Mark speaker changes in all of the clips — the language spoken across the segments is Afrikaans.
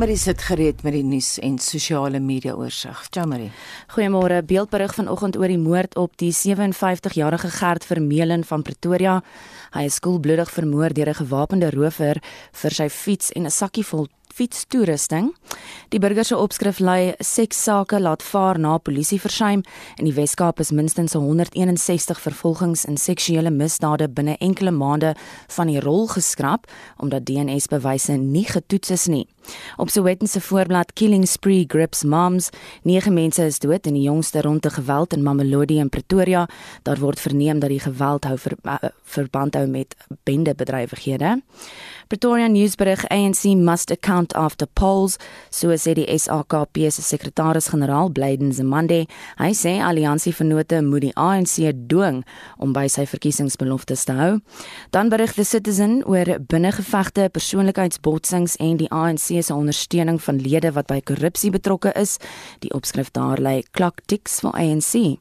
Speaker 1: Jamari sit gereed met die nuus en sosiale media oorsig. Jamari.
Speaker 2: Goeiemôre. Beeldberig vanoggend oor die moord op die 57-jarige Gert Vermeulen van Pretoria. Hy is skoolbloedig vermoor deur 'n gewapende rower vir sy fiets en 'n sakkie vol fietstoerusting. Die burger se opskrif lui sekssake laat vaar na polisie versuim. In die Wes-Kaap is minstens 161 vervolgings in seksuele misdade binne enkele maande van die rol geskraap omdat DNA-bewyse nie getoets is nie. Op Soweto se voorblad Killing Spree Grips Moms, 9 mense is dood in die jongste ronde geweld in Mamelodi in Pretoria. Daar word verneem dat die geweld hou ver, uh, verband hou met bendebedrywighede. Pretoria nuusberig ANC must account after polls, so sê die SAKP se sekretaris-generaal Blyden Zamande. Hy sê alliansie vennote moet die ANC dwing om by sy verkiesingsbeloftes te hou. Dan berig the Citizen oor binnengevegte, persoonlikheidsbotsings en die ANC se ondersteuning van lede wat by korrupsie betrokke is. Die opskrif daar lê clock ticks vir ANC.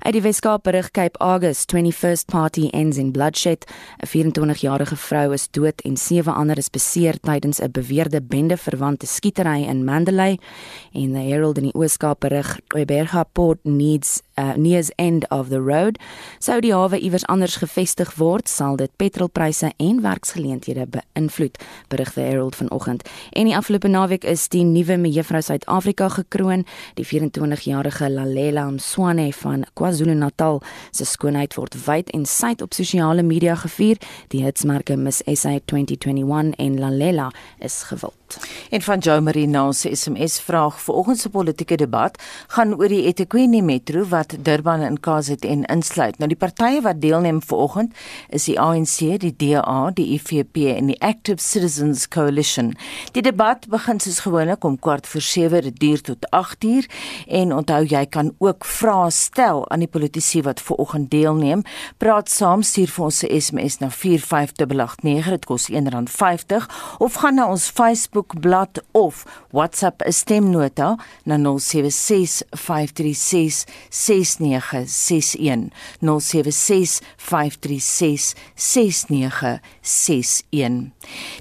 Speaker 2: Uit die Weskaap berig Cape August 21st party ends in bloodshed. 'n 24-jarige vrou is dood en ander is beseer tydens 'n beweerde bende-verwante skietery in Mandalay. En the Herald in die Ooskaap berig Oeberga Port needs uh, nears end of the road. Sou die hawe iewers anders gevestig word, sal dit petrolpryse en werksgeleenthede beïnvloed, berig the Herald vanoggend. En die afgelope naweek is die nuwe mevrou Suid-Afrika gekroon, die 24-jarige Lalela Mswane van KwaZulu-Natal. Sy skoonheid word wyd en suid op sosiale media gevier. Die hitsmerke Miss SA 2021 en Lalela is gewild.
Speaker 1: En van Jo Marina se SMS vraag vir oggend se politieke debat gaan oor die eThekwini Metro wat Durban en KZN insluit. Nou die partye wat deelneem vanoggend is die ANC, die DA, die IFP en die Active Citizens Coalition. Die debat begin soos gewoonlik om kwart voor 7, dit duur tot 8 uur en onthou jy kan ook vrae stel aan die politici wat vanoggend deelneem. Praat saam, stuur vir ons se SMS na 45889, dit kos R1.50 of gaan na ons Facebook Facebookblad of WhatsApp 'n stemnota na 0765366961 0765366961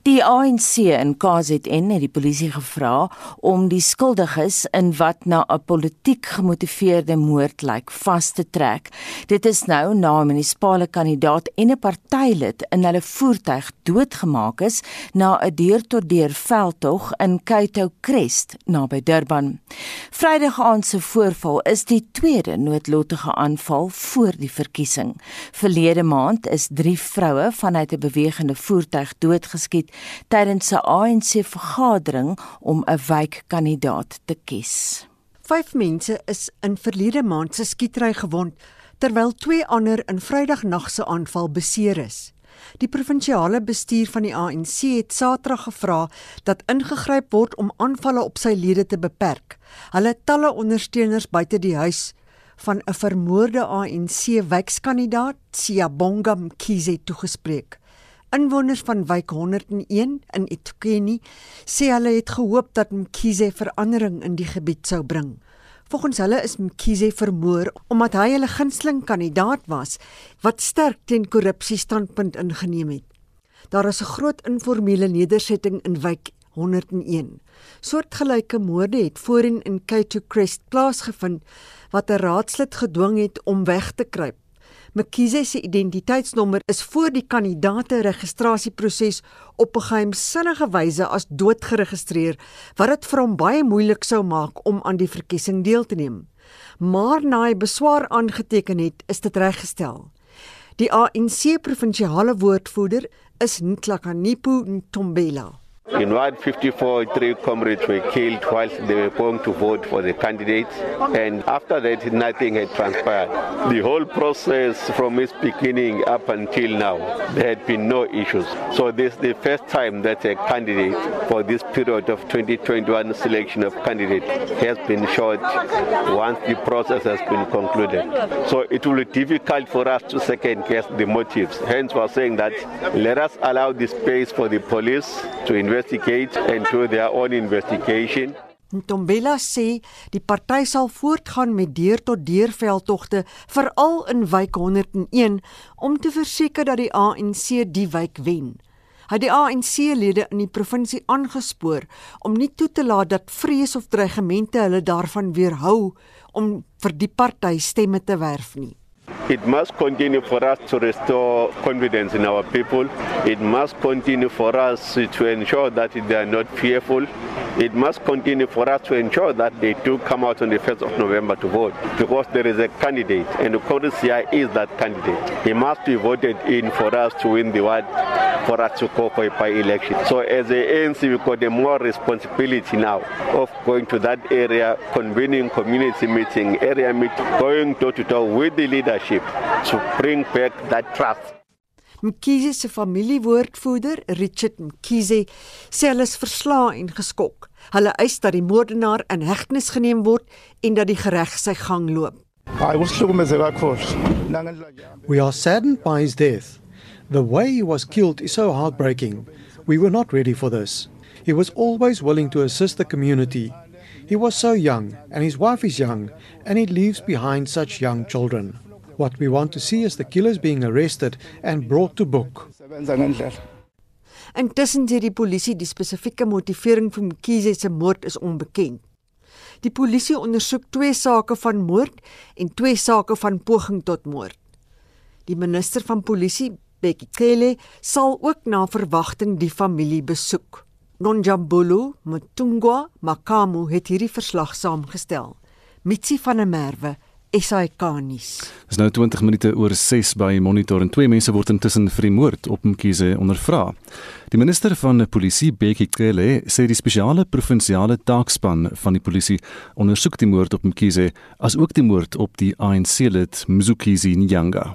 Speaker 1: Die ANC in KZN het die polisie gevra om die skuldiges in wat na 'n politiek gemotiveerde moord lyk vas te trek dit is nou na 'n munisipale kandidaat en 'n partylid in hulle voertuig doodgemaak is na 'n deur-tot-deur veld veldtog in Kaito Crest naby Durban. Vrydag aand se voorval is die tweede noodlottige aanval voor die verkiesing. Verlede maand is 3 vroue vanuit 'n bewegende voertuig doodgeskiet tydens 'n ANC vergadering om 'n wijkkandidaat te kies.
Speaker 3: Vyf mense is in verlede maand se skietery gewond terwyl twee ander in Vrydagnag se aanval beseer is. Die provinsiale bestuur van die ANC het Saterdag gevra dat ingegryp word om aanvalle op sy lede te beperk. Hulle talle ondersteuners buite die huis van 'n vermoorde ANC wijkskandidaat, Siyabonga Mkhize toegespreek. Inwoners van wijk 101 in eThekwini sê hulle het gehoop dat Mkhize verandering in die gebied sou bring. Volgens hulle is Mkhize vermoor omdat hy hulle gunsteling kandidaat was wat sterk teen korrupsie standpunt ingeneem het. Daar is 'n groot informele nedersetting in wijk 101. Soortgelyke moorde het voorheen in Kato Crest plaasgevind wat 'n raadslid gedwing het om weg te kruip. Mkhize se identiteitsnommer is voor die kandidaate registrasieproses op 'n geheimsinnige wyse as dood geregistreer wat dit vir hom baie moeilik sou maak om aan die verkiesing deel te neem. Maar na hy beswaar aangeteken het, is dit reggestel. Die ANC provinsiale woordvoerder is Ntlakanipo Ntombela.
Speaker 4: In Ward 54, three comrades were killed whilst they were going to vote for the candidates, and after that, nothing had transpired. The whole process from its beginning up until now, there had been no issues. So, this is the first time that a candidate for this period of 2021 selection of candidate has been shot once the process has been concluded. So, it will be difficult for us to second guess the motives. Hence, we're saying that let us allow the space for the police to investigate investigate and do their own investigation.
Speaker 3: Ntombela sê die party sal voortgaan met deur tot deur veldtogte veral in wijk 101 om te verseker dat die ANC die wijk wen. Hy het die ANC-lede in die provinsie aangespoor om nie toe te laat dat vrees of dreigemente hulle daarvan weerhou om vir die party stemme te werf nie.
Speaker 4: It must continue for us to restore confidence in our people. It must continue for us to ensure that they are not fearful. It must continue for us to ensure that they do come out on the 1st of November to vote because there is a candidate and the Korea is that candidate. He must be voted in for us to win the word for us to call for a by-election. So as a ANC, we've got a more responsibility now of going to that area, convening community meeting, area meeting, going door-to-door with the leadership to bring back that trust.
Speaker 3: Mkhize se familiewoordvoerder, Richard Mkhize, sê hulle is verslae en geskok. Hulle eis dat die moordenaar in hegtenis geneem word en dat die reg sy gang loop.
Speaker 5: We are saddened by his death. The way he was killed is so heartbreaking. We were not ready for this. He was always willing to assist the community. He was so young, and his wife is young, and he leaves behind such young children. What we want to see is the killers being arrested and brought to book.
Speaker 3: Intussen sê die polisie die spesifieke motivering vir Mkhize se moord is onbekend. Die polisie ondersoek twee sake van moord en twee sake van poging tot moord. Die minister van polisie, Bekkie Cele sal ook na verwagting die familie besoek. Nonjambulu Mtungwa Makamu het hierdie verslag saamgestel. Mitsi van der Merwe SAK nuus.
Speaker 6: Dis nou 20 minute oor 6 by Monitor en twee mense word intussen vir die moord op Mkhize ondervra. Die minister van polisie Bekkie Cele sê die spesiale provinsiale taakspan van die polisie ondersoek die moord op Mkhize as ook die moord op die ANC-lid Mzukisi Nyanga.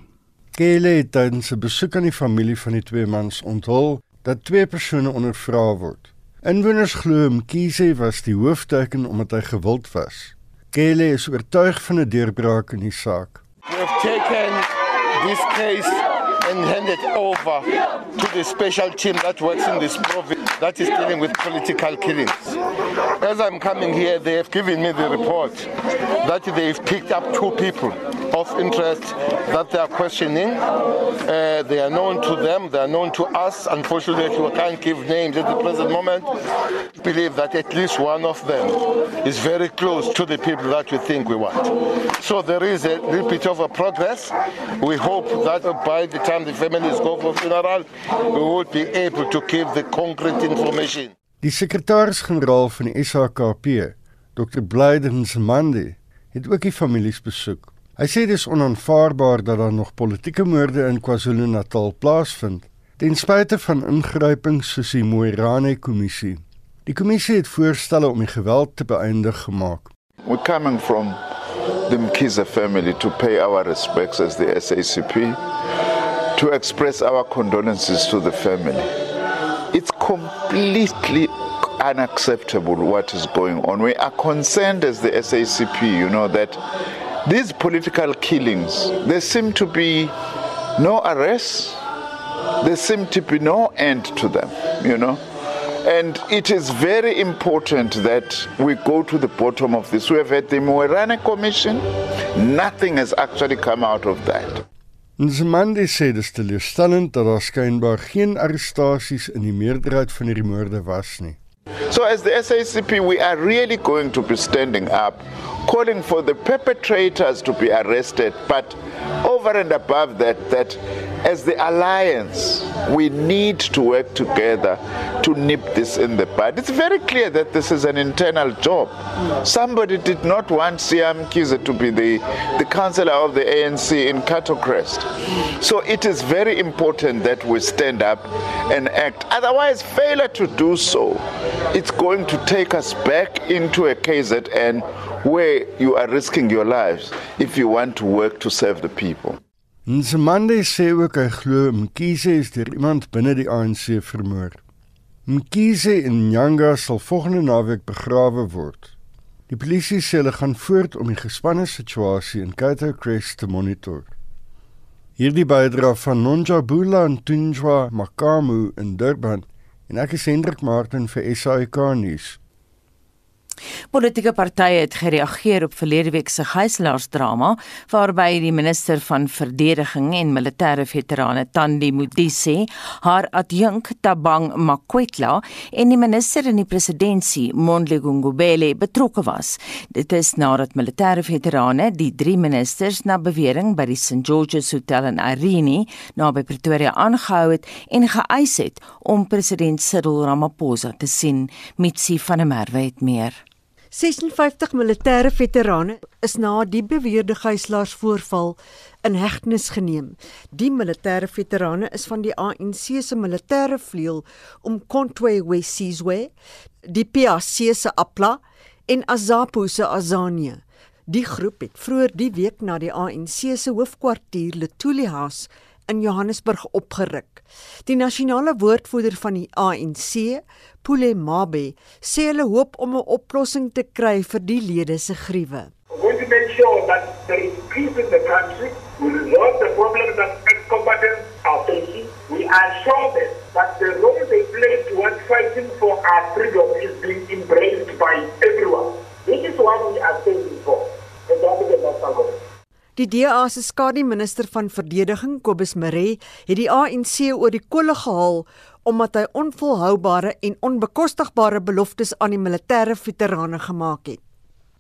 Speaker 7: Kele het tydens 'n besoek aan die familie van die twee mans onthul dat twee persone ondervra word. Inwoners glo Mkhize was die hoofteken omdat hy gewild was. Kele is oortuig van 'n deurbraak in die saak.
Speaker 8: We have taken this case and handed over to the special team that works in this province that is dealing with political killings. As I'm coming here, they have given me the report that they've picked up two people of interest that they are questioning. Uh, they are known to them, they are known to us. Unfortunately, we can't give names at the present moment. I believe that at least one of them is very close to the people that we think we want. So there is a little bit of a progress. We hope that by the time the families go for funeral, we will be able to give the concrete information.
Speaker 7: Die sekretaris-generaal van die SAKP, Dr. Blyden Zimandi, het ook die families besoek. Hy sê dis onaanvaarbaar dat daar nog politieke moorde in KwaZulu-Natal plaasvind, ten spyte van ingrypings soos die Moirane kommissie. Die kommissie het voorstelle om die geweld te beëindig gemaak.
Speaker 9: We're coming from the Mkiza family to pay our respects as the SACP, to express our condolences to the family. It's completely unacceptable what is going on. We are concerned as the SACP, you know, that these political killings, there seem to be no arrests, there seem to be no end to them, you know. And it is very important that we go to the bottom of this. We have had the Moerane Commission, nothing has actually come out of that.
Speaker 7: Nzimande sê dis teleurstellend dat daar skynbaar geen arrestasies in die meerderheid van hierdie moorde was nie.
Speaker 9: So, as the SACP, we are really going to be standing up, calling for the perpetrators to be arrested, but over and above that, that as the alliance, we need to work together to nip this in the bud. It's very clear that this is an internal job. Somebody did not want Siam Kiza to be the, the councillor of the ANC in Catocrest. So it is very important that we stand up and act. Otherwise, failure to do so, it's going to take us back into a KZN where you are risking your lives if you want to work to serve the people.
Speaker 7: Nzimande sê ook hy glo Mkhize is deur iemand binne die ANC vermoor. Mkhize en Nyanga sal volgende naweek begrawe word. Die polisie sê hulle gaan voort om die gespanne situasie in Kato Crest te monitor. Hierdie bydra van Nonjabula en Tunjwa Makamu in Durban en ek is Hendrik Martin vir SAK nuus.
Speaker 1: Politieke partye het gereageer op verlede week se gijslaarsdrama waarby die minister van verdediging en militêre veterane Tandi Modise, haar adjunk Tabang Makwetla en die minister in die presidentskap Mondle Gungubele betrokke was. Dit is nadat militêre veterane die drie ministers na bewering by die St George's Hotel in Irene naby Pretoria aangehou het en geëis het om president Cyril Ramaphosa te sien. Mitsi van der Merwe het meer
Speaker 3: 56 militêre veterane is na die beweerde gijslaarsvoorval in hegtenis geneem. Die militêre veterane is van die ANC se militêre vleuel om Kontwe Wesizwe, die PAC se Apla en Azapu se Azania. Die groep het vroeër die week na die ANC se hoofkwartier Letuli House in Johannesburg opgeruk. Die nasionale woordvoerder van die ANC, Pule Mabe, sê hulle hoop om 'n oplossing te kry vir die lede se gruwe.
Speaker 10: We want to make sure that there is peace in the country. We resolve the problems that ex-combatants are facing. We are sure that the role they play towards fighting for our freedom is being embraced by everyone. This is what we are standing for. And that is the national government.
Speaker 3: Die DA se skadu minister van verdediging, Kobus Maree, het die ANC oor die kolle gehaal omdat hy onvolhoubare en onbekostigbare beloftes aan die militêre veterane gemaak het.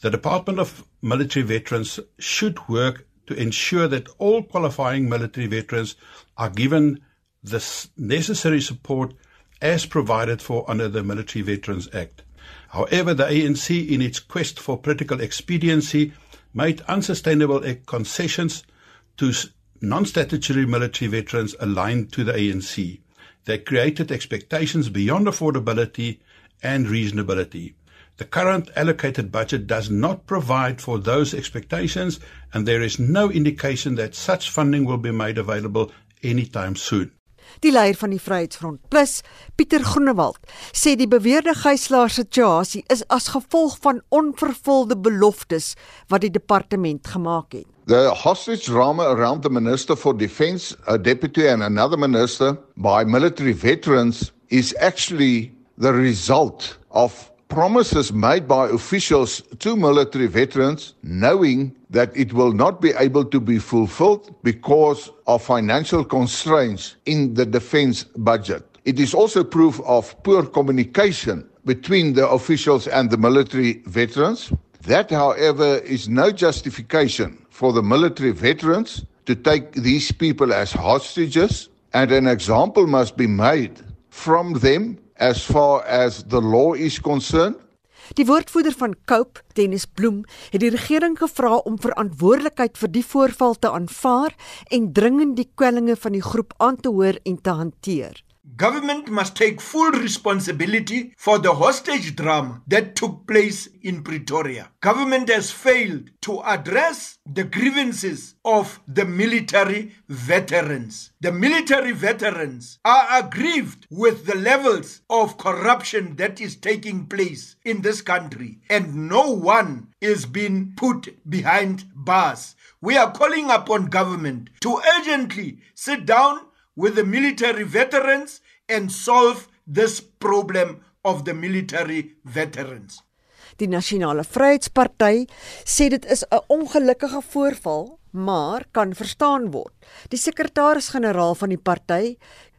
Speaker 11: The Department of Military Veterans should work to ensure that all qualifying military veterans are given the necessary support as provided for under the Military Veterans Act. However, the ANC in its quest for political expediency made unsustainable concessions to non-statutory military veterans aligned to the ANC. They created expectations beyond affordability and reasonability. The current allocated budget does not provide for those expectations and there is no indication that such funding will be made available anytime soon.
Speaker 3: Die leier van die Vryheidsfront Plus, Pieter Groenewald, sê die beweerde gijslaar situasie is as gevolg van onvervulde beloftes wat die departement gemaak het.
Speaker 9: The hostage drama around the Minister for Defence, a deputy and another minister by military veterans is actually the result of promises made by officials to military veterans knowing that it will not be able to be fulfilled because of financial constraints in the defense budget. It is also proof of poor communication between the officials and the military veterans. That, however, is no justification for the military veterans to take these people as hostages, and an example must be made from them as far as the law is concerned.
Speaker 3: Die woordvoerder van Cope, Dennis Bloem, het die regering gevra om verantwoordelikheid vir die voorval te aanvaar en dringend die kwellinge van die groep aan te hoor en te hanteer.
Speaker 10: Government must take full responsibility for the hostage drama that took place in Pretoria. Government has failed to address the grievances of the military veterans. The military veterans are aggrieved with the levels of corruption that is taking place in this country, and no one is being put behind bars. We are calling upon government to urgently sit down with the military veterans and solve this problem of the military veterans.
Speaker 3: Die Nasionale Vryheidsparty sê dit is 'n ongelukkige voorval, maar kan verstaan word. Die sekretaris-generaal van die party,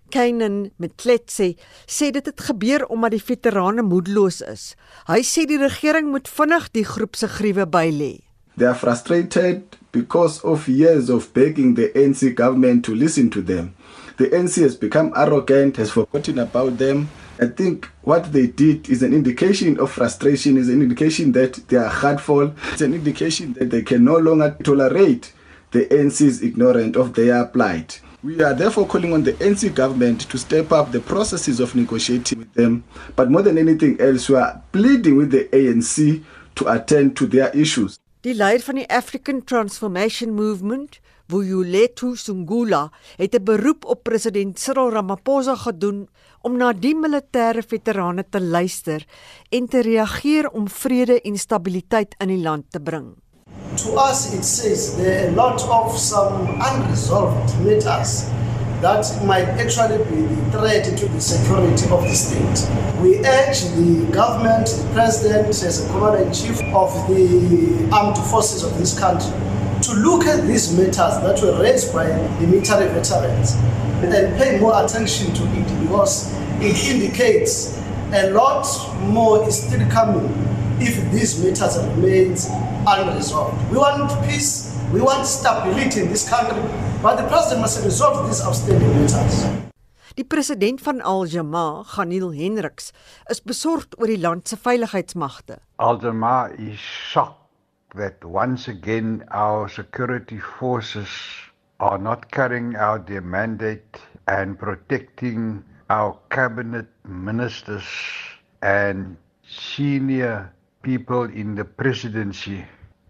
Speaker 3: Kainen Mtletse, sê dit het gebeur omdat die veterane moedeloos is. Hy sê die regering moet vinnig die groep se gruwe bylê.
Speaker 12: They are frustrated because of years of begging the ANC government to listen to them. The NC has become arrogant, has forgotten about them. I think what they did is an indication of frustration, is an indication that they are hurtful, it's an indication that they can no longer tolerate the NC's ignorance of their plight. We are therefore calling on the NC government to step up the processes of negotiating with them. But more than anything else, we are pleading with the ANC to attend to their issues.
Speaker 3: Leier van die African Transformation Movement, Vuyolethu Sungula het 'n beroep op president Cyril Ramaphosa gedoen om na die militêre veterane te luister en te reageer om vrede en stabiliteit in die land te bring.
Speaker 13: To us it says there are a lot of some unresolved matters that might actually be the threat to the security of the state. We urge the government, the president, as a commander in chief of the armed forces of this country, to look at these matters that were raised by the military veterans and pay more attention to it because it indicates a lot more is still coming if these matters remains unresolved. We want peace, we want stability in this country, but the president must resolve these outstanding matters.
Speaker 3: Die president van Al-Jamaa, Ganiel Hendriks, is besorgd oor die land se veiligheidsmagte.
Speaker 14: Al-Jamaa is shocked that once again our security forces are not carrying out their mandate and protecting our cabinet ministers and senior people in the presidency.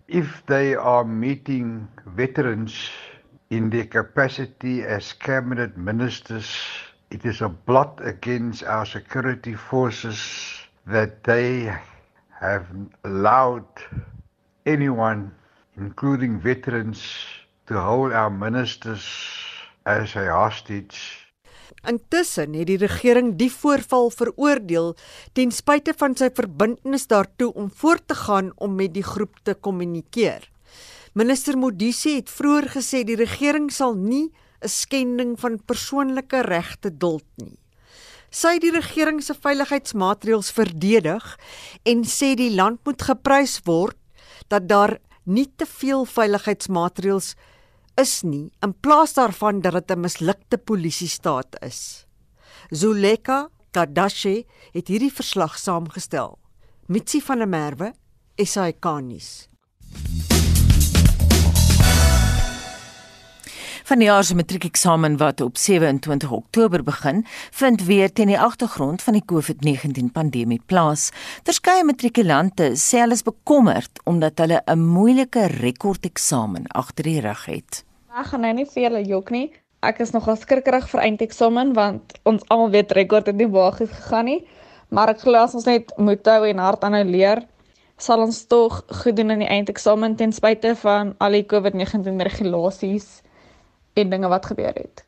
Speaker 14: If they are meeting veterans in their capacity as cabinet ministers, it is a blot against our security forces that they have allowed anyone, including veterans, to hold our ministers as a hostage.
Speaker 3: Intussen het die regering die voorval veroordeel ten spyte van sy verbintenis daartoe om voort te gaan om met die groep te kommunikeer. Minister Modise het vroeër gesê die regering sal nie 'n skending van persoonlike regte duld nie. Sy het die regering se veiligheidsmaatreëls verdedig en sê die land moet geprys word dat daar nie te veel veiligheidsmaatreëls is nie in plaas daarvan dat dit 'n mislukte polisiestaat is. Zuleka Kadashe het hierdie verslag saamgestel. Mitsi van der Merwe, SAK-nuus.
Speaker 1: Van die jaar se matriekeksamen wat op 27 Oktober begin, vind weer teen die agtergrond van die COVID-19 pandemie plaas. Verskeie matrikulante sê hulle is bekommerd omdat hulle 'n moeilike rekordeksamen agter die rug het.
Speaker 15: Ek gaan nou nie vir julle jok nie. Ek is nogal skrikkerig vir eindeksamen want ons almal weet rekord het nie baie goed gegaan nie. Maar ek glo as ons net moet hou en hard aanhou leer, sal ons tog goed doen in die eindeksamen ten spyte van al die COVID-19 regulasies en dinge wat gebeur het.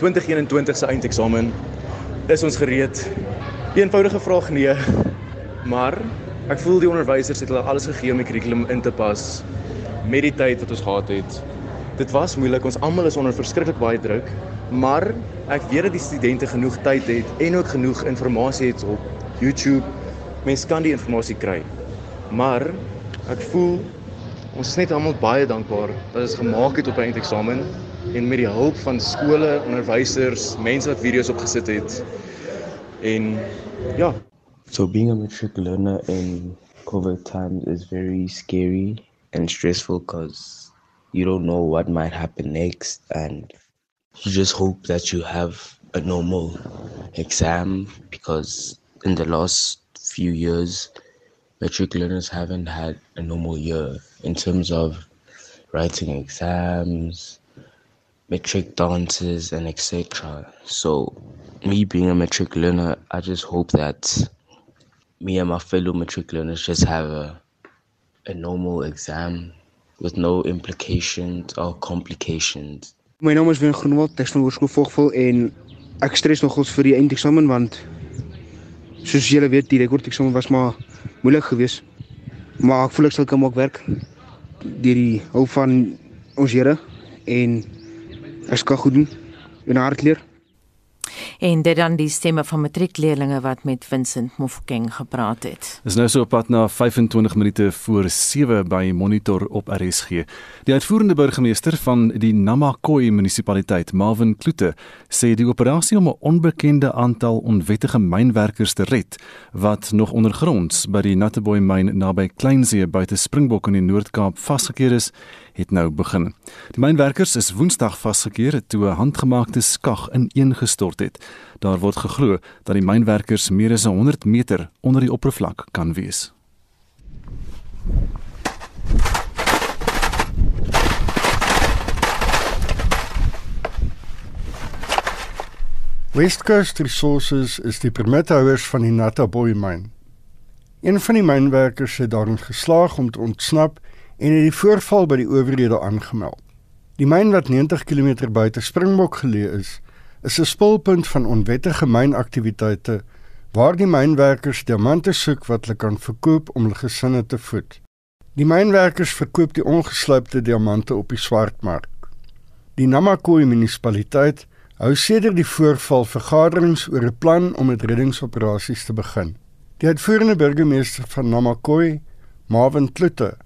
Speaker 16: 2021 se eindeksamen is ons gereed. Eenvoudige vraag nee, maar ek voel die onderwysers het hulle alles gegee om die kurrikulum in te pas met die tyd wat ons gehad het. Dit was moeilik, ons almal is onder verskriklik baie druk, maar ek weet dat die studente genoeg tyd het en ook genoeg inligting het op YouTube. Mense kan die inligting kry. Maar ek voel ons is net almal baie dankbaar dat ons gemaak het op 'n eindeksamen en met die hulp van skole, onderwysers, mense wat video's opgesit het. En ja,
Speaker 17: so being a matric learner in COVID times is very scary and stressful cuz you don't know what might happen next and you just hope that you have a normal exam because in the last few years metric learners haven't had a normal year in terms of writing exams metric dances and etc. So, me being a metric learner, I just hope that me and my fellow metric learners just have a, a normal exam with no implications or complications.
Speaker 18: My naam is Wim Groenewald, ek van Hoërskool Vogvul en ek stres nogals vir die eindeksamen want soos julle weet, die rekordeksamen was maar moeilik geweest. Maar ek voel ek sal kan maak werk deur die hulp van ons Here en Ek ska goed doen en hard leer.
Speaker 1: En dit dan die stemme van matriekleerlinge wat met Vincent Mofokeng gepraat het.
Speaker 6: Is nou so op pad na 25 minute voor 7 by Monitor op RSG. Die uitvoerende burgemeester van die Namakwa munisipaliteit, Marvin Kloete, sê die operasie om 'n onbekende aantal onwettige mynwerkers te red wat nog ondergronds by die Natteboy myn naby Kleinsee buite Springbok in die Noord-Kaap vasgekeer is, het nou begin. Die mynwerkers is Woensdag vasgekeer toe 'n handgemaakte skag ineengestort het. Daar word geglo dat die mynwerkers meer as 100 meter onder die oppervlak kan wees.
Speaker 7: West Coast Resources is die permithouers van die Nattaboy myn. Een van die mynwerkers het daarin geslaag om te ontsnap en het die voorval by die owerhede aangemeld. Die myn wat 90 km buite Springbok geleë is, is 'n spulpunt van onwettige mynaktiwiteite waar die mynwerkers diamante soek wat hulle kan verkoop om hul gesinne te voed. Die mynwerkers verkoop die ongeslypte diamante op die swartmark. Die Namakwa munisipaliteit hou sedert die voorval vergaderings oor 'n plan om met reddingsoperasies te begin. Die uitvoerende burgemeester van Namakwa, Marvin Klutte,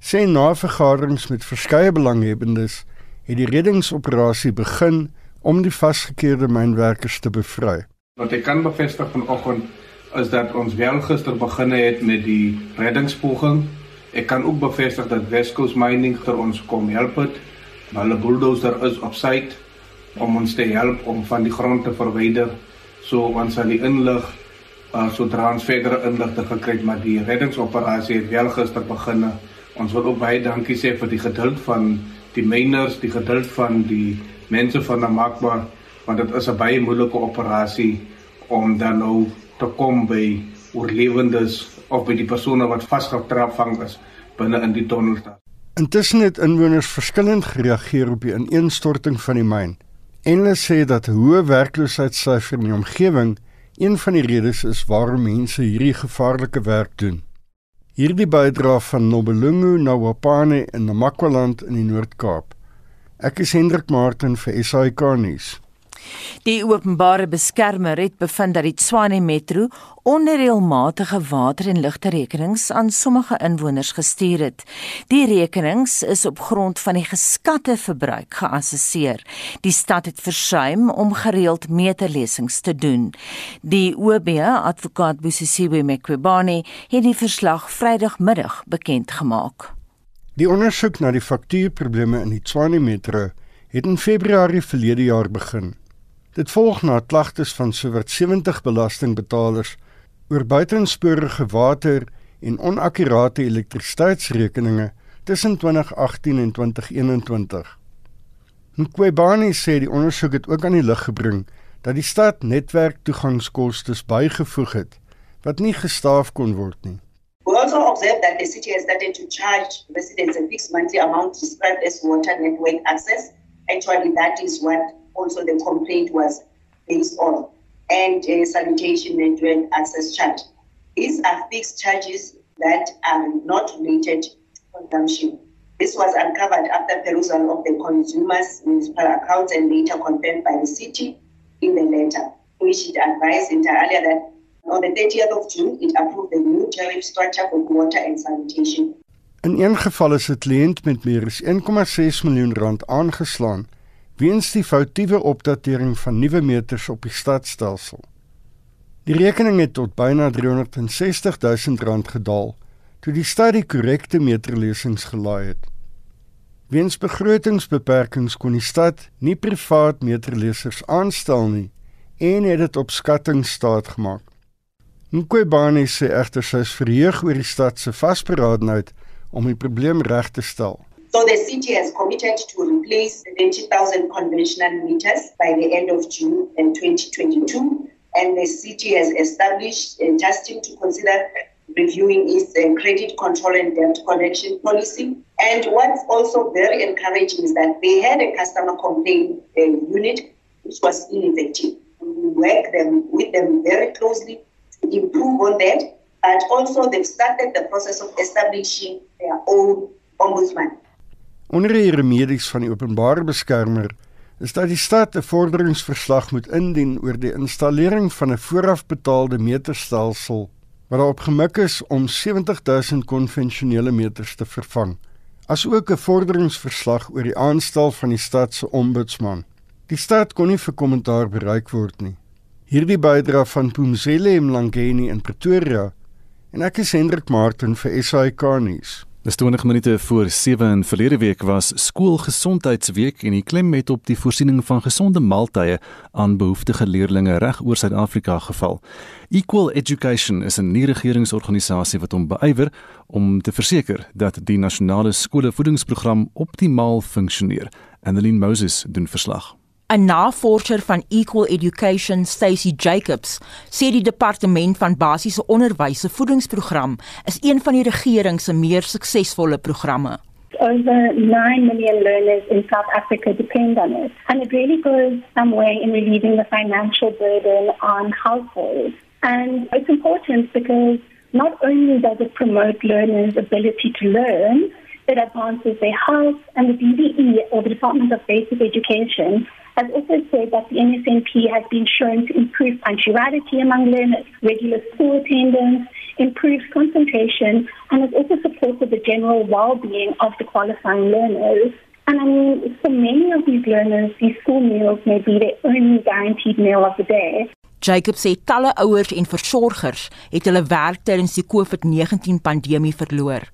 Speaker 7: sê na vergaderings met verskeie belanghebbendes het die reddingsoperasie begin om die vasgekeerde mynwerkers te bevry.
Speaker 19: Wat ek kan bevestig vanoggend is dat ons wel gister begin het met die reddingspoging. Ek kan ook bevestig dat Wesco's Mining vir ons kom help het. Hulle bulldozer is op site om ons te help om van die grond te verwyder. So ons sal die inlig uh, sodra ons verdere inligting gekry het maar die reddingsoperasie het wel gister begin. Ons wil ook baie dankie sê vir die geduld van die miners, die geduld van die mense van Namakwa want dit is 'n baie moeilike operasie om dan nou te kom by oorlewendes of by die persone wat vasgetrap vang is binne in die tonnel.
Speaker 7: Intussen het inwoners verskillend gereageer op die ineenstorting van die myn. En hulle sê dat hoë werkloosheidsyfer in die omgewing een van die redes is waarom mense hierdie gevaarlike werk doen. Hierdie bydra van Nobelungu Nawapane in Namakwaland in die Noord-Kaap. Ek is Hendrik Martin vir SAK nuus.
Speaker 1: Die openbare beskermer het bevind dat die Tshwane Metro onreëlmatige water en ligte rekenings aan sommige inwoners gestuur het. Die rekenings is op grond van die geskatte verbruik geassesseer. Die stad het versuim om gereeld meterlesings te doen. Die OB advokaat Busisiwe Mqobane het die verslag Vrydagmiddag bekend gemaak.
Speaker 7: Die ondersoek na die faktuurprobleme in die Tshwane Metro het in Februarie verlede jaar begin. Dit volg na klagtes van sowat 70 belastingbetalers oor buitensporige water en onakkurate elektrisiteitsrekeninge tussen 2018 en 2021. Nkwebani sê die ondersoek het ook aan die lig gebring dat die stad netwerktoegangskoste bygevoeg het wat nie gestaaf kon word nie.
Speaker 20: We also observed that the city has started to charge residents a fixed monthly amount described as water network access. Actually, that is what also the complaint was based on, uh, and a sanitation network access charge. These are fixed charges that are not related to consumption. This was uncovered after perusal of the consumer's municipal accounts and later confirmed by the city in the letter, which it advised alia that on the 30th of June it approved the new tariff structure for water and sanitation.
Speaker 7: In een geval is 'n kliënt met meer as 1,6 miljoen rand aangeslaan weens die foutiewe opdatering van nuwe meters op die stadstelsel. Die rekening het tot byna 360 000 rand gedaal toe die stad die korrekte meterlesings gelaai het. Weens begrotingsbeperkings kon die stad nie privaat meterlesers aanstel nie en het dit op skatting staat gemaak. Nkwebane sê egter sy is verheug oor die stad se vasberadenheid om die probleem reg te stel.
Speaker 20: So the city has committed to replace 70,000 conventional meters by the end of June in 2022. And the city has established a team to consider reviewing its uh, credit control and debt collection policy. And what's also very encouraging is that they had a customer complaint uh, unit which was ineffective. We work them with them very closely to improve on that. But also they've started the process of establishing their own ombudsman.
Speaker 7: Onder die remedies van die openbare beskermer is dat die stad 'n vorderingsverslag moet indien oor die installering van 'n voorafbetaalde meterstelsel wat daarop gemik is om 70000 konvensionele meters te vervang, asook 'n vorderingsverslag oor die aanstel van die stad se ombudsman. Die stad kon nie vir kommentaar bereik word nie. Hierdie bydra van Pumzile Mlangeni in Pretoria en ek is Hendrik Martin vir SAK nuus.
Speaker 6: Dis 20 minute voor 7 in verlede week was skoolgesondheidsweek en die klem het op die voorsiening van gesonde maaltye aan behoeftige leerders reg oor Suid-Afrika geval. Equal Education is 'n nie-regeringsorganisasie wat hom beywer om te verseker dat die nasionale skoolvoedingsprogram optimaal funksioneer. Annelien Moses doen verslag.
Speaker 21: 'n Navorser van Equal Education, Stacey Jacobs, sê die departement van basiese onderwys se voedingsprogram is een van die regering se meer suksesvolle programme.
Speaker 22: over 9 million learners in South Africa depend on it. And it really goes some way in relieving the financial burden on households. And it's important because not only does it promote learners' ability to learn, it advances their health, and the DBE, or the Department of Basic Education, has also said that the NSNP has been shown to improve punctuality among learners, regular school attendance, improves concentration, and has also supported the general well-being of the qualifying learners. And I mean, for many of these learners, these school meals may be their only guaranteed meal of the day.
Speaker 21: Jacob sê talle ouers en versorgers het hulle werk tydens die COVID-19 pandemie verloor.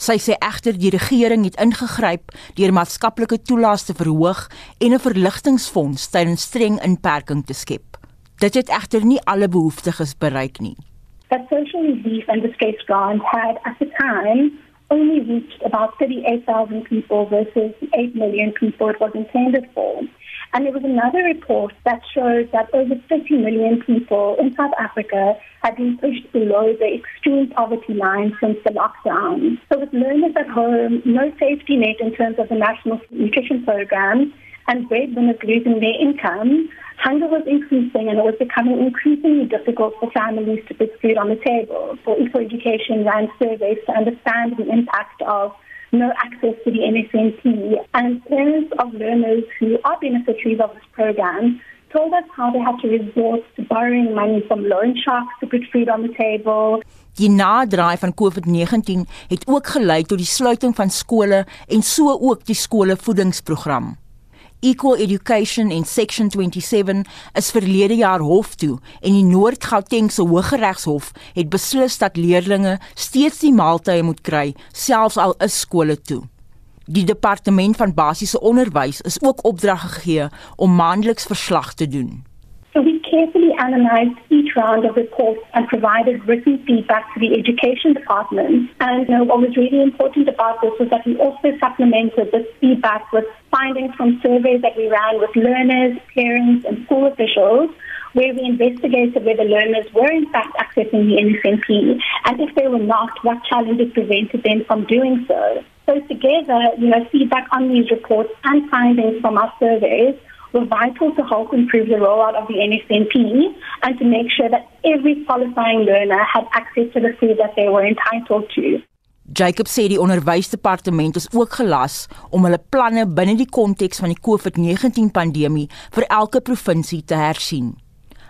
Speaker 21: Sy sê egter die regering het ingegryp deur maatskaplike toelaas te verhoog en 'n verligtingfonds tydens streng inperking te skep. Dit het egter nie alle behoeftiges bereik nie.
Speaker 22: That social relief and distress grant had at the time only reached about 38,000 people versus 8 million people it was intended for. And there was another report that showed that over 30 million people in South Africa had been pushed below the extreme poverty line since the lockdown. So with learners at home, no safety net in terms of the National Nutrition Program, and breadwinners losing their income, hunger was increasing and it was becoming increasingly difficult for families to put food on the table. For Equal Education ran surveys to understand the impact of no access to the NSNP. And parents of learners who are beneficiaries of this program told us how they had to resort to borrowing money from loan sharks to put food on the table.
Speaker 21: Die naderdraai van COVID-19 het ook gelei tot die sluiting van skole en so ook die skolevoedingsprogram. Equal Education en Section 27 is verlede jaar hof toe en die Noord-Gautengse Hooggeregshof het beslis dat leerders steeds die maaltye moet kry selfs al is skole toe. Die departement van basiese onderwys is ook opdrag gegee om maandeliks verslag te doen.
Speaker 22: So we carefully analyzed each round of reports and provided written feedback to the education department. And you know, what was really important about this was that we also supplemented this feedback with findings from surveys that we ran with learners, parents, and school officials, where we investigated whether learners were in fact accessing the NSNP, and if they were not, what challenges prevented them from doing so. So together, you know, feedback on these reports and findings from our surveys were vital to help improve the rollout of the NSNP and to make sure that every qualifying learner had access to the food that they were entitled to.
Speaker 21: Jacob sê die onderwysdepartement is ook gelas om hulle planne binne die konteks van die COVID-19 pandemie vir elke provinsie te hersien.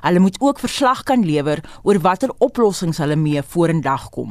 Speaker 21: Hulle moet ook verslag kan lewer oor watter oplossings hulle mee vorendag kom.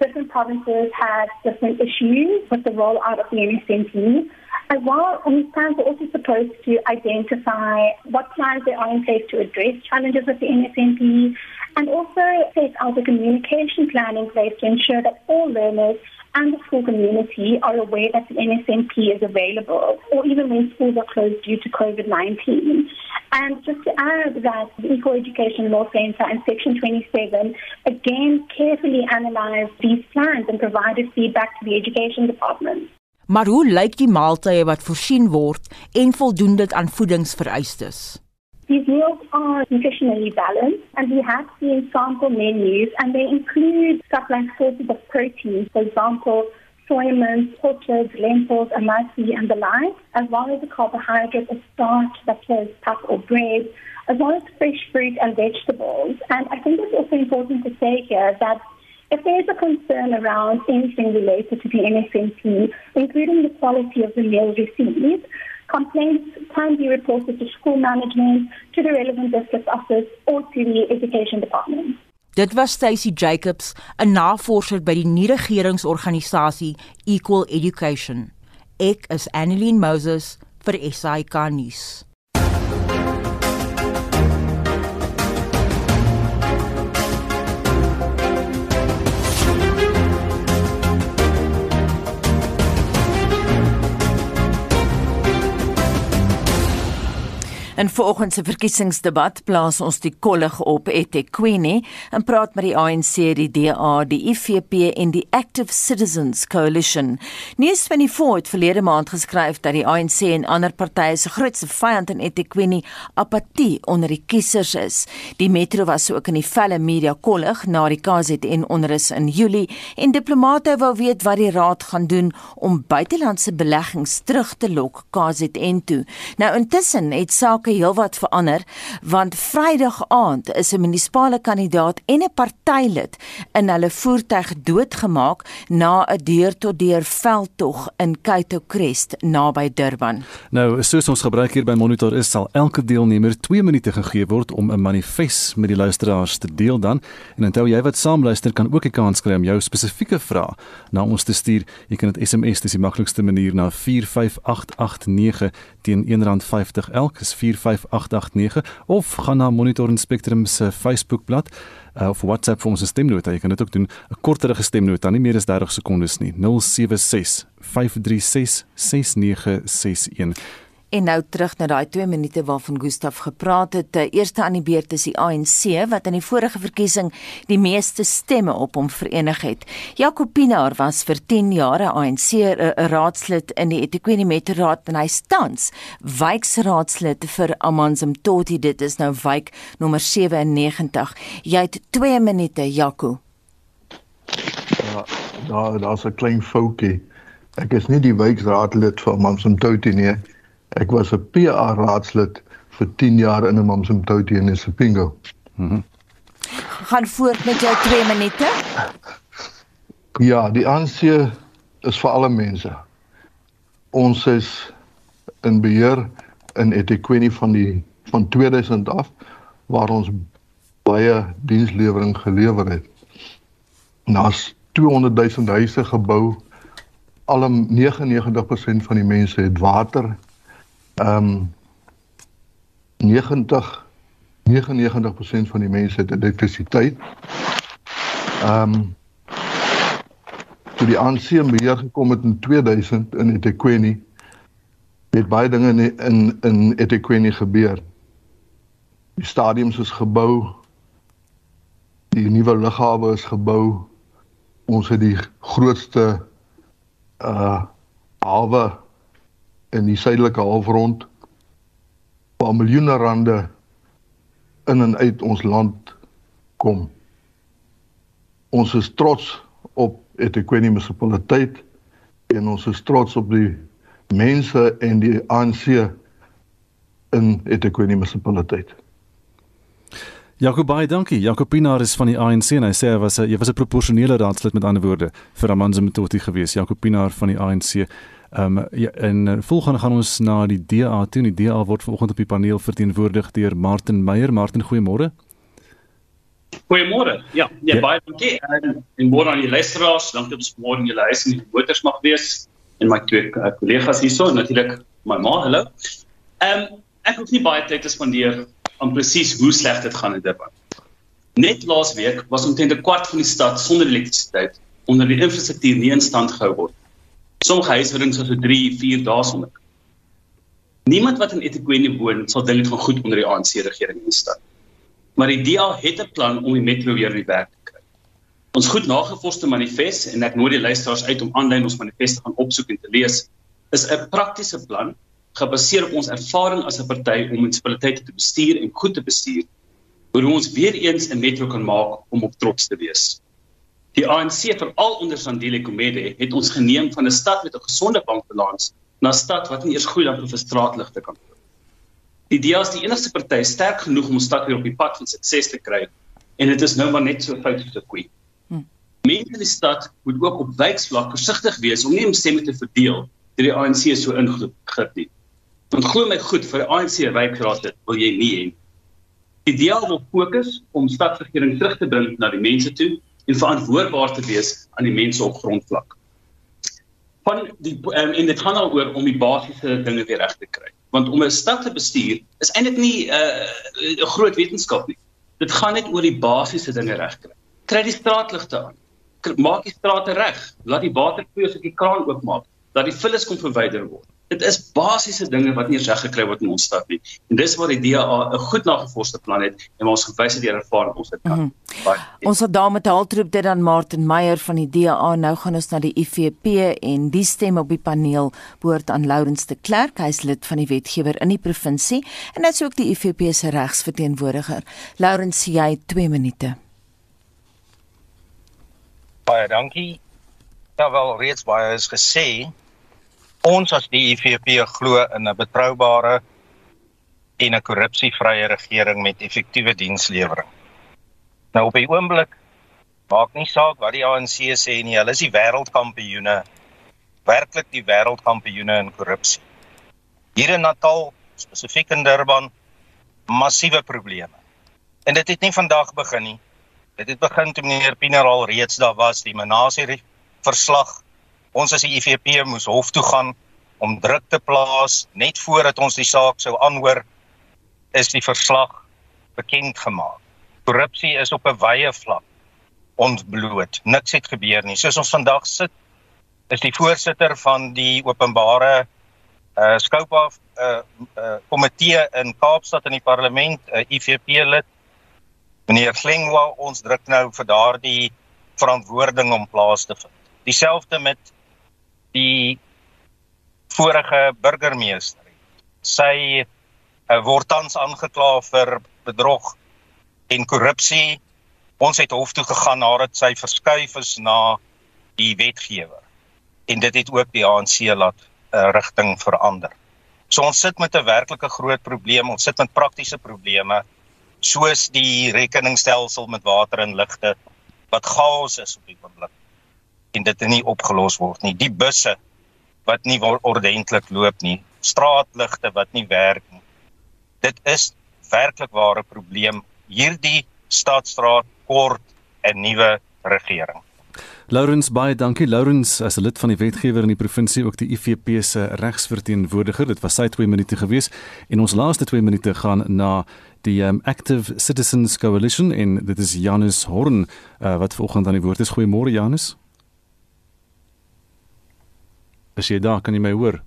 Speaker 22: Different provinces have different issues with the rollout of the NSNP. While these plans are also supposed to identify what plans there are in place to address challenges with the NSNP and also set out a communication plan in place to ensure that all learners and the school community are aware that the NSNP is available, or even when schools are closed due to COVID-19. And just to add that the Equal Education Law Centre and Section 27 again carefully analysed these plans and provided feedback to the Education Department.
Speaker 21: Maar hoe lyk die maaltye wat voorsien word en voldoen dit aan voedingsvereistes?
Speaker 22: These meals are nutritionally balanced and we have seen sample menus and they include stuff like sources of protein, for example, soy milk, orchards, lentils, amasi and the like, as well as the carbohydrates of starch such as pap or bread, as well as fresh fruit and vegetables. And I think it's also important to say here that If there is a concern around anything related to the NSNP, including the quality of the meal received, complaints can be reported to school management, to the relevant district office, or to the education department.
Speaker 21: Dit was Stacy Jacobs, 'n navorser by die nie-regeringsorganisasie Equal Education. Ek is Annelien Moses vir SAK nuus.
Speaker 1: In vanoggend se verkiesingsdebat plaas ons die kollig op eThekwini en praat met die ANC, die DA, die IFP en die Active Citizens Coalition. News24 het verlede maand geskryf dat die ANC en ander partye se grootste vyand in eThekwini apatie onder die kiesers is. Die metro was ook in die felle media kollig na die KZN onrus in Julie en diplomate wou weet wat die raad gaan doen om buitelandse beleggings terug te lok KZN toe. Nou intussen het sake heelwat verander want Vrydag aand is 'n munisipale kandidaat en 'n partylid in hulle voertuig doodgemaak na 'n deur-tot-deur veldtog in Kaito Crest naby Durban.
Speaker 6: Nou, soos ons gebruik hier by Monitor is sal elke deelnemer 2 minute gegee word om 'n manifest met die luisteraars te deel dan. En onthou jy wat saamluister kan ook 'n kans kry om jou spesifieke vraag na ons te stuur. Jy kan dit SMS dis die maklikste manier na 45889 teen R1.50 elk is 45889 of gaan na Monitor en Spectrum se Facebookblad uh, of WhatsApp vir ons stemnota. Jy kan dit ook doen 'n korterige stemnota, nie meer as 30 sekondes nie. 076 536 6961.
Speaker 1: En nou terug na daai 2 minute waarvan Gustaf gepraat het. Die eerste aan die beurt is die ANC wat in die vorige verkiesing die meeste stemme op hom verenig het. Jacob Pinaar was vir 10 jaar 'n ANC raadslid in die eThekwini Metro Raad en hy tans wijkraadslid vir Amanzim Toti. Dit is nou wijk nommer 97. Jy het 2 minute, Jaco.
Speaker 23: Ja, daar daar's 'n klein foutjie. Ek is nie die wijkraadslid vir Amanzim Toti nie. Ek was 'n PA raadslid vir 10 jaar in 'n Mamsumtoti in Sipingo. Mhm. Mm
Speaker 1: Gaan voort met jou 2 minute.
Speaker 23: Ja, die ANC is vir alle mense. Ons is in beheer in eThekwini van die van 2000 af waar ons baie dienslewering gelewer het. Na's 200 000 huise gebou. Al 99% van die mense het water ehm um, 90 99% van die mense het elektrisiteit. Ehm um, toe die ANC in beheer gekom het in 2000 in eThekwini het baie dinge in in, in eThekwini gebeur. Die stadiums is gebou. Die nuwe lughawe is gebou. Ons het die grootste uh hawe in die suidelike halfrond waar miljoene rande in en uit ons land kom. Ons is trots op eThekwini munisipaliteit en ons is trots op die mense en die ANC in eThekwini munisipaliteit.
Speaker 6: Jacobai, dankie. Jacopinaar is van die ANC en hy sê hy was 'n jy was 'n proporsionele raadslid met ander woorde vir Amanzi Mtoti gewees. Jacopinaar van die ANC. Ehm um, ja, en uh, volgende gaan ons na die DA toe. Die DA word vanoggend op die paneel verteenwoordig deur Martin Meyer. Martin, goeiemôre.
Speaker 24: Goeiemôre. Ja, nee, ja, baie dankie. En, en môre aan die luisteraars. Dankie dat ons môre in julle huis en die motors mag wees en my twee kollegas hierso, natuurlik my ma. Hallo. Ehm um, ek hoef nie baie tyd te spandeer om presies hoe sleg dit gaan in Durban. Net laas week was omtrent 'n kwart van die stad sonder elektrisiteit onder die infrastruktuur nie in stand gehou word Sommige huishoudings is vir 3, 4 dae sonder. Niemand wat in eThekwini woon sal dink dit gaan goed onder die ANC regering in die stad. Maar die DA het 'n plan om die metro weer in werk te kry. Ons goed nagevoste manifest en ek nooi die luisteraars uit om aanlyn ons manifest te gaan opsoek en te lees, is 'n praktiese plan gebaseer op ons ervaring as 'n party om munisipaliteite te bestuur en goed te bestuur. Hoe ons weer eens 'n metro kan maak om op trots te wees. Die ANC veral onder Sandile Komede het ons geneem van 'n stad met 'n gesonde bankbalans na 'n stad wat nie eers goed lampe vir straatligte kan koop. Die DA is die enigste party sterk genoeg om ons stad weer op die pad van sukses te kry en dit is nou maar net so fout 'n koei. Hm. Mense in die stad moet ook op wijksvlak versigtig wees om nie om stemme te verdeel deur die ANC so ingegrip nie. Want glo my goed vir die ANC wijkraad dit wil jy nie hê. Die DA wil fokus om stadsregering terug te bring na die mense toe en verantwoordbaar te wees aan die mense op grondvlak. Van die um, en dit gaan daaroor om die basiese dinge weer reg te kry. Want om 'n stad te bestuur is eintlik nie uh, 'n uh, groot wetenskap nie. Dit gaan net oor die basiese dinge reg kry. Kry die straatligte aan. Maak die strate reg. Laat die water vloei as ek die kraan oopmaak. Laat die vullis kom verwyder word. Dit is basiese dinge wat nie eens reg gekry word in ons stad nie. En dis waar die DA 'n goed nagevorsde plan het en ons gewys het deur ervaring ons dit kan. Mm -hmm.
Speaker 1: Ons het daar met haltroep dit dan Martin Meyer van die DA. Nou gaan ons na die IFP en die stem op die paneel behoort aan Lourens de Klerk. Hy is lid van die wetgewer in die provinsie en hy's ook die IFP se regsverteenwoordiger. Lourens, jy 2 minute.
Speaker 25: Baie dankie. Daar wel reeds baie is gesê ons as die IFP glo in 'n betroubare en 'n korrupsievrye regering met effektiewe dienslewering. Nou op die oomblik maak nie saak wat die ANC sê nie, hulle is die wêreldkampioene, werklik die wêreldkampioene in korrupsie. Hier in Natal, spesifiek in Durban, massiewe probleme. En dit het nie vandag begin nie. Dit het begin toe meneer Pienaar al reeds daar was, die Menasie verslag Ons as die IFP moes hof toe gaan om druk te plaas net voordat ons die saak sou aanhoor is die verslag bekend gemaak. Korrupsie is op 'n wye vlak ontbloot. Niks het gebeur nie. Soos ons vandag sit is die voorsitter van die openbare uh skoop af uh uh komitee in Kaapstad in die parlement, 'n uh, IFP lid. Meneer Klingwa, ons druk nou vir daardie verantwoording om plaas te vind. Dieselfde met die vorige burgemeester. Sy uh, word tans aangekla vir bedrog en korrupsie. Ons het hof toe gegaan nadat sy verskuif is na die wetgewer. En dit het ook die ANC laat uh, rigting verander. So ons sit met 'n werklike groot probleem. Ons sit met praktiese probleme soos die rekeningsstelsel met water en ligte wat chaos is op die oomblik en dit nie opgelos word nie. Die busse wat nie ordentlik loop nie, straatligte wat nie werk nie. Dit is werklik ware probleem. Hierdie stadstraat kort 'n nuwe regering.
Speaker 6: Laurens baie dankie Laurens as 'n lid van die wetgewer in die provinsie ook die IFP se regsverteenwoordiger. Dit was sy 2 minute gewees en ons laaste 2 minute gaan na die um, Active Citizens Coalition en dit is Janus Horn uh, wat vanoggend aan die woord is. Goeiemôre Janus. As jy daar kan jy my hoor.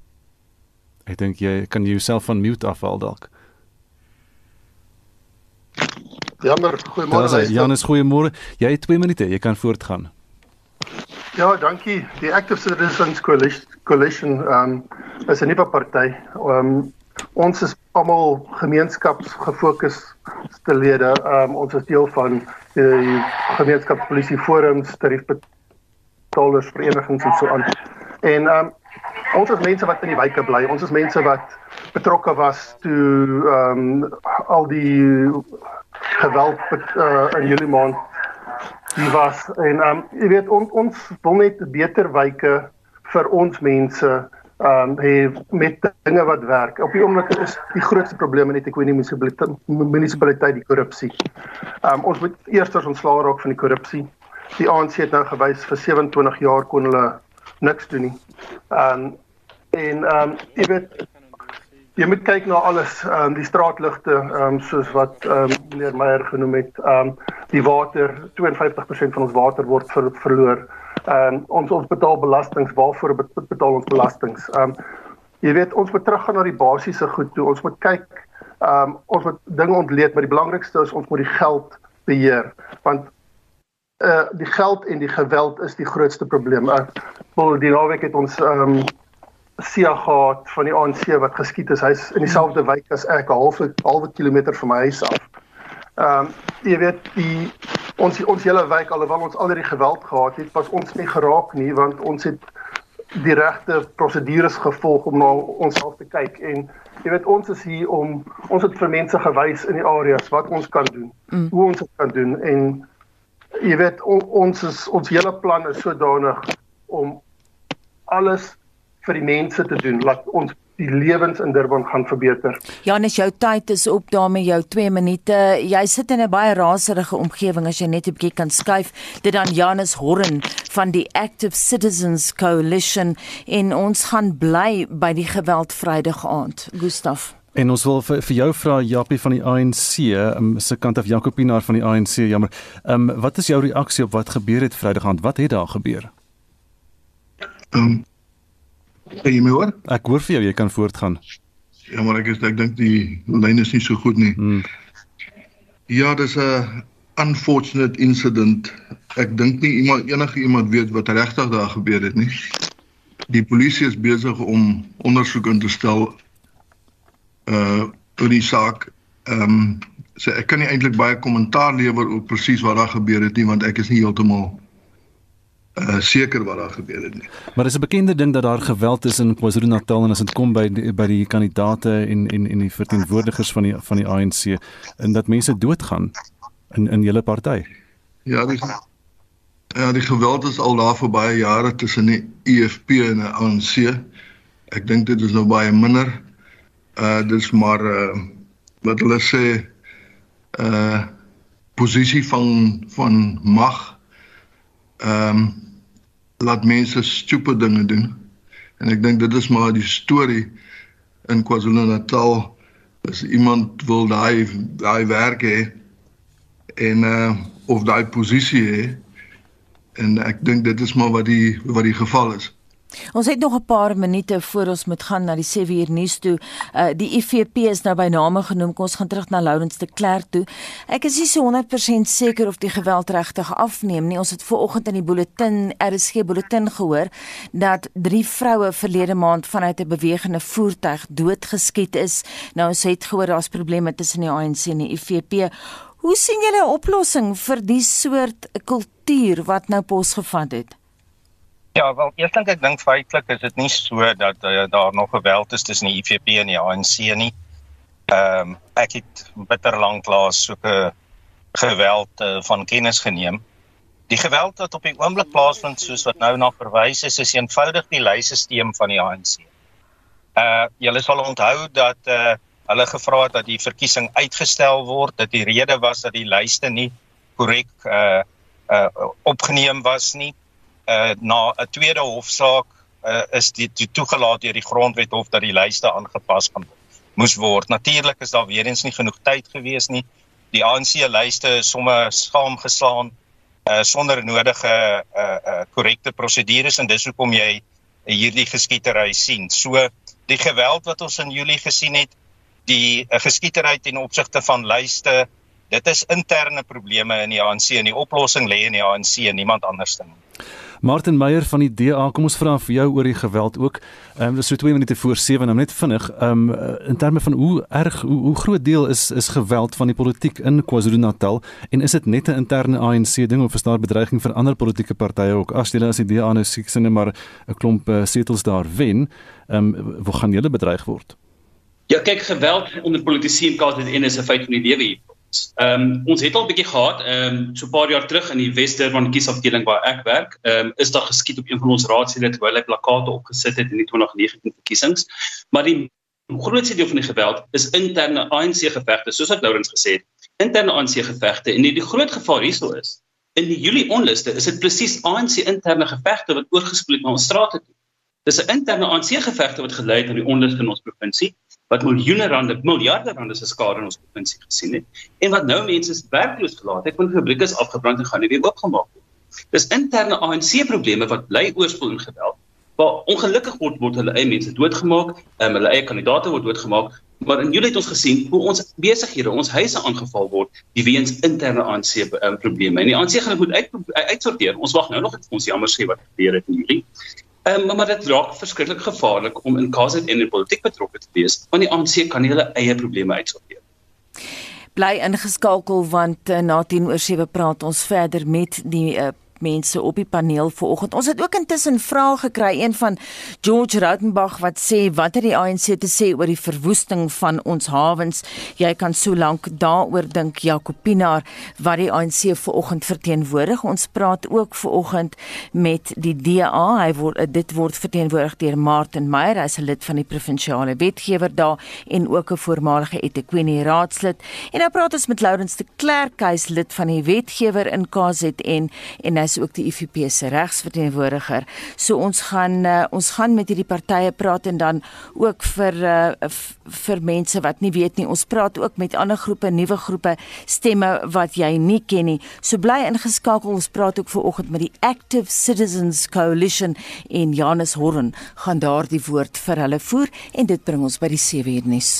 Speaker 6: Ek dink jy kan jouself van mute afhaal dalk.
Speaker 26: Jammer, goeiemôre.
Speaker 6: Janus, goeiemôre. Jy het 2 minute, jy kan voortgaan.
Speaker 26: Ja, dankie. Die Active Citizens Coalition um is 'n nuwe party. Um ons is almal gemeenskapsgefokusde lede. Um ons is deel van die gemeenskapspolisie forums, tariefbetalers verenigings en so aan. En um ons is mense wat in die wyke bly. Ons is mense wat betrokke was toe ehm um, al die geweld uh, in Julie maand die was en ehm um, jy weet on, ons wil net beter wyke vir ons mense ehm um, hê met dinge wat werk. Op die oomblik is die grootste probleem net ek weet nie munisipaliteit die korrupsie. Ehm um, ons moet eers ontslaa raak van die korrupsie. Die ANC het nou gewys vir 27 jaar kon hulle niks doen nie. Ehm um, en ehm um, jy weet jy moet kyk na alles, ehm um, die straatligte, ehm um, soos wat ehm um, meneer Meyer genoem het, ehm um, die water, 52% van ons water word ver, verloor. Ehm um, ons ons betaal belastings, waarvoor betaal ons belastings? Ehm um, jy weet ons moet teruggaan na die basiese goed toe. Ons moet kyk ehm um, ons moet dinge ontleed, maar die belangrikste is ons moet die geld beheer want uh die geld en die geweld is die grootste probleem. Ek uh, wil die naweek het ons ehm um, Sia gehad van die ANC wat geskiet is. Hy's in dieselfde wijk as ek, 'n halfe halwe kilometer van my huis af. Ehm um, jy weet die ons ons hele wijk alhoewel ons al die geweld gehad het, was ons nie geraak nie want ons het die regte prosedures gevolg om na onsself te kyk en jy weet ons is hier om ons het vir mense gewys in die areas wat ons kan doen, mm. hoe ons dit kan doen en jy weet on, ons is ons hele plan is sodanig om alles vir die mense te doen laat ons die lewens in Durban gaan verbeter.
Speaker 1: Janus jou tyd is op daarmee jou 2 minute. Jy sit in 'n baie raserige omgewing as jy net 'n bietjie kan skuif. Dit dan Janus Horren van die Active Citizens Coalition en ons gaan bly by die geweld Vrydag aand. Gustaf
Speaker 6: En ons wil vir, vir jou vra Japie van die ANC, um, se kant af Jacobinaar van die ANC, jammer. Ehm um, wat is jou reaksie op wat gebeur het Vrydag aand? Wat het daar gebeur?
Speaker 23: Um, Kan jy my hoor?
Speaker 6: Ek hoor vir jou, jy kan voortgaan.
Speaker 23: Ja, maar ek is ek dink die lyn is nie so goed nie.
Speaker 6: Hmm.
Speaker 23: Ja, dis 'n unfortunate incident. Ek dink nie iemand enige iemand weet wat regtig daar gebeur het nie. Die polisie is besig om ondersoek in te stel uh oor die saak. Ehm um, so ek kan nie eintlik baie kommentaar lewer oor presies wat daar gebeur het nie want ek is nie heeltemal uh seker wat daar gebeur het nie.
Speaker 6: Maar dis 'n bekende ding dat daar geweld is in KwaZulu-Natal en as dit kom by die, by die kandidate en en en die verteenwoordigers van die van die ANC en dat mense doodgaan in in julle party.
Speaker 23: Ja, die Ja, die geweld is al daar vir baie jare tussen die EFF en die ANC. Ek dink dit is nou baie minder. Uh dis maar uh wat hulle sê uh posisie van van mag ehm um, laat mense stupid dinge doen. En ek dink dit is maar die storie in KwaZulu-Natal. As iemand wil daai daai werk hê en uh of daai posisie hê en ek dink dit is maar wat die wat die geval is.
Speaker 1: Ons het nog 'n paar minute voor ons moet gaan na die 7 uur nuus toe. Uh die IFP is nou by name genoem. Kom ons gaan terug na Lourens de Klerk toe. Ek is nie so 100% seker of die geweld regtig afneem nie. Ons het vooroggend in die bulletin RSG bulletin gehoor dat drie vroue verlede maand vanuit 'n bewegende voertuig doodgeskiet is. Nou ons het gehoor daar's probleme tussen die ANC en die IFP. Hoe sien julle 'n oplossing vir die soort kultuur wat nou posgevat het?
Speaker 25: Ja, wel, eers dink ek dink feitelik is dit nie so dat uh, daar nog geweld is tussen die IFP en die ANC nie. Ehm um, ek het bitter lank laas so 'n geweld uh, van kennis geneem. Die geweld wat op die oomblik plaasvind soos wat nou na verwys is, is eenvoudig die lysstelsel van die ANC. Uh julle sal onthou dat uh hulle gevra het dat die verkiesing uitgestel word, dat die rede was dat die lyste nie korrek uh uh opgeneem was nie uh na 'n tweede hofsaak uh, is dit toegelaat deur die grondwet hof dat die lyste aangepas gaan moes word. Natuurlik is daar weer eens nie genoeg tyd gewees nie. Die ANC lyste is sommer saamgeslaan uh sonder nodige uh uh korrekte prosedures en dis hoekom jy hierdie geskietery sien. So die geweld wat ons in Julie gesien het, die uh, geskietery ten opsigte van lyste, dit is interne probleme in die ANC en die oplossing lê in die ANC niemand anders nie.
Speaker 6: Martin Meyer van die DA, kom ons vra vir jou oor die geweld ook. Ehm um, dis so 2 minute voor 7 en net vinnig, ehm um, in terme van hoe erg hoe, hoe groot deel is is geweld van die politiek in KwaZulu-Natal en is dit net 'n interne ANC ding of is daar bedreiging vir ander politieke partye ook? As jy as die DA nou siek sinne maar 'n klomp uh, setels daar wen, ehm um, waar gaan julle bedreig word?
Speaker 24: Ja, kyk, geweld onder politici in KwaZulu-Natal is 'n feit van die lewe hier. Ehm um, ons het al 'n bietjie gehad, ehm um, so 'n paar jaar terug in die Wes-Durban kiesafdeling waar ek werk, ehm um, is daar geskiet op een van ons raadslede terwyl hy plakate opgesit het in die 2019 verkiesings. Maar die grootste deel van die geweld is interne ANC gevegte, soos wat Lourens gesê het. Interne ANC gevegte en die, die groot gevaar hierso is in die Julie onluste is dit presies ANC interne gevegte wat oorgespoel het na ons strate toe. Dis 'n interne ANC gevegte wat gelei het tot die onluste in ons provinsie wat miljoene rande, miljarde rande se skade in ons provinsie gesien het en wat nou mense werkloos gelaat het, want fabrieke is afgebrand en gaan nie weer oopgemaak word. Dis interne ANC probleme wat bly oorspoel in geweld. Waar ongelukkig word word hulle eie mense doodgemaak, um, hulle eie kandidaate word doodgemaak, maar in Julie het ons gesien hoe ons besighede, ons huise aangeval word die weens interne ANC um, probleme. En die ANC gaan dit moet uit uitsorteer. Ons wag nou nog vir ons jammer sê wat gebeur het in Julie. Um, maar dit raak verskriklik gevaarlik om in KZN in politiek betrokke te wees, want die ANC kan hulle eie probleme uitsorteer.
Speaker 1: Bly ingeskakel want uh, na 10 oor 7 praat ons verder met die uh, mense op die paneel vanoggend. Ons het ook intussen vrae gekry, een van George Rautenbach wat sê wat het die ANC te sê oor die verwoesting van ons hawens? Jy kan so lank daaroor dink, Jacopinaar, wat die ANC vanoggend verteenwoordig. Ons praat ook vanoggend met die DA. Hy word dit word verteenwoordig deur Martin Meyer, hy's 'n lid van die provinsiale wetgewer daar en ook 'n voormalige eThekwini raadslid. En nou praat ons met Lourens de Klerk, hy's lid van die wetgewer in KZN en hy's is ook die IFP se regsverteenwoordiger. So ons gaan uh, ons gaan met hierdie partye praat en dan ook vir uh, vir mense wat nie weet nie. Ons praat ook met ander groepe, nuwe groepe stemme wat jy nie ken nie. So bly ingeskakel. Ons praat ook ver oggend met die Active Citizens Coalition en Janus Horn gaan daardie woord vir hulle voer en dit bring ons by die 7 uur nuus.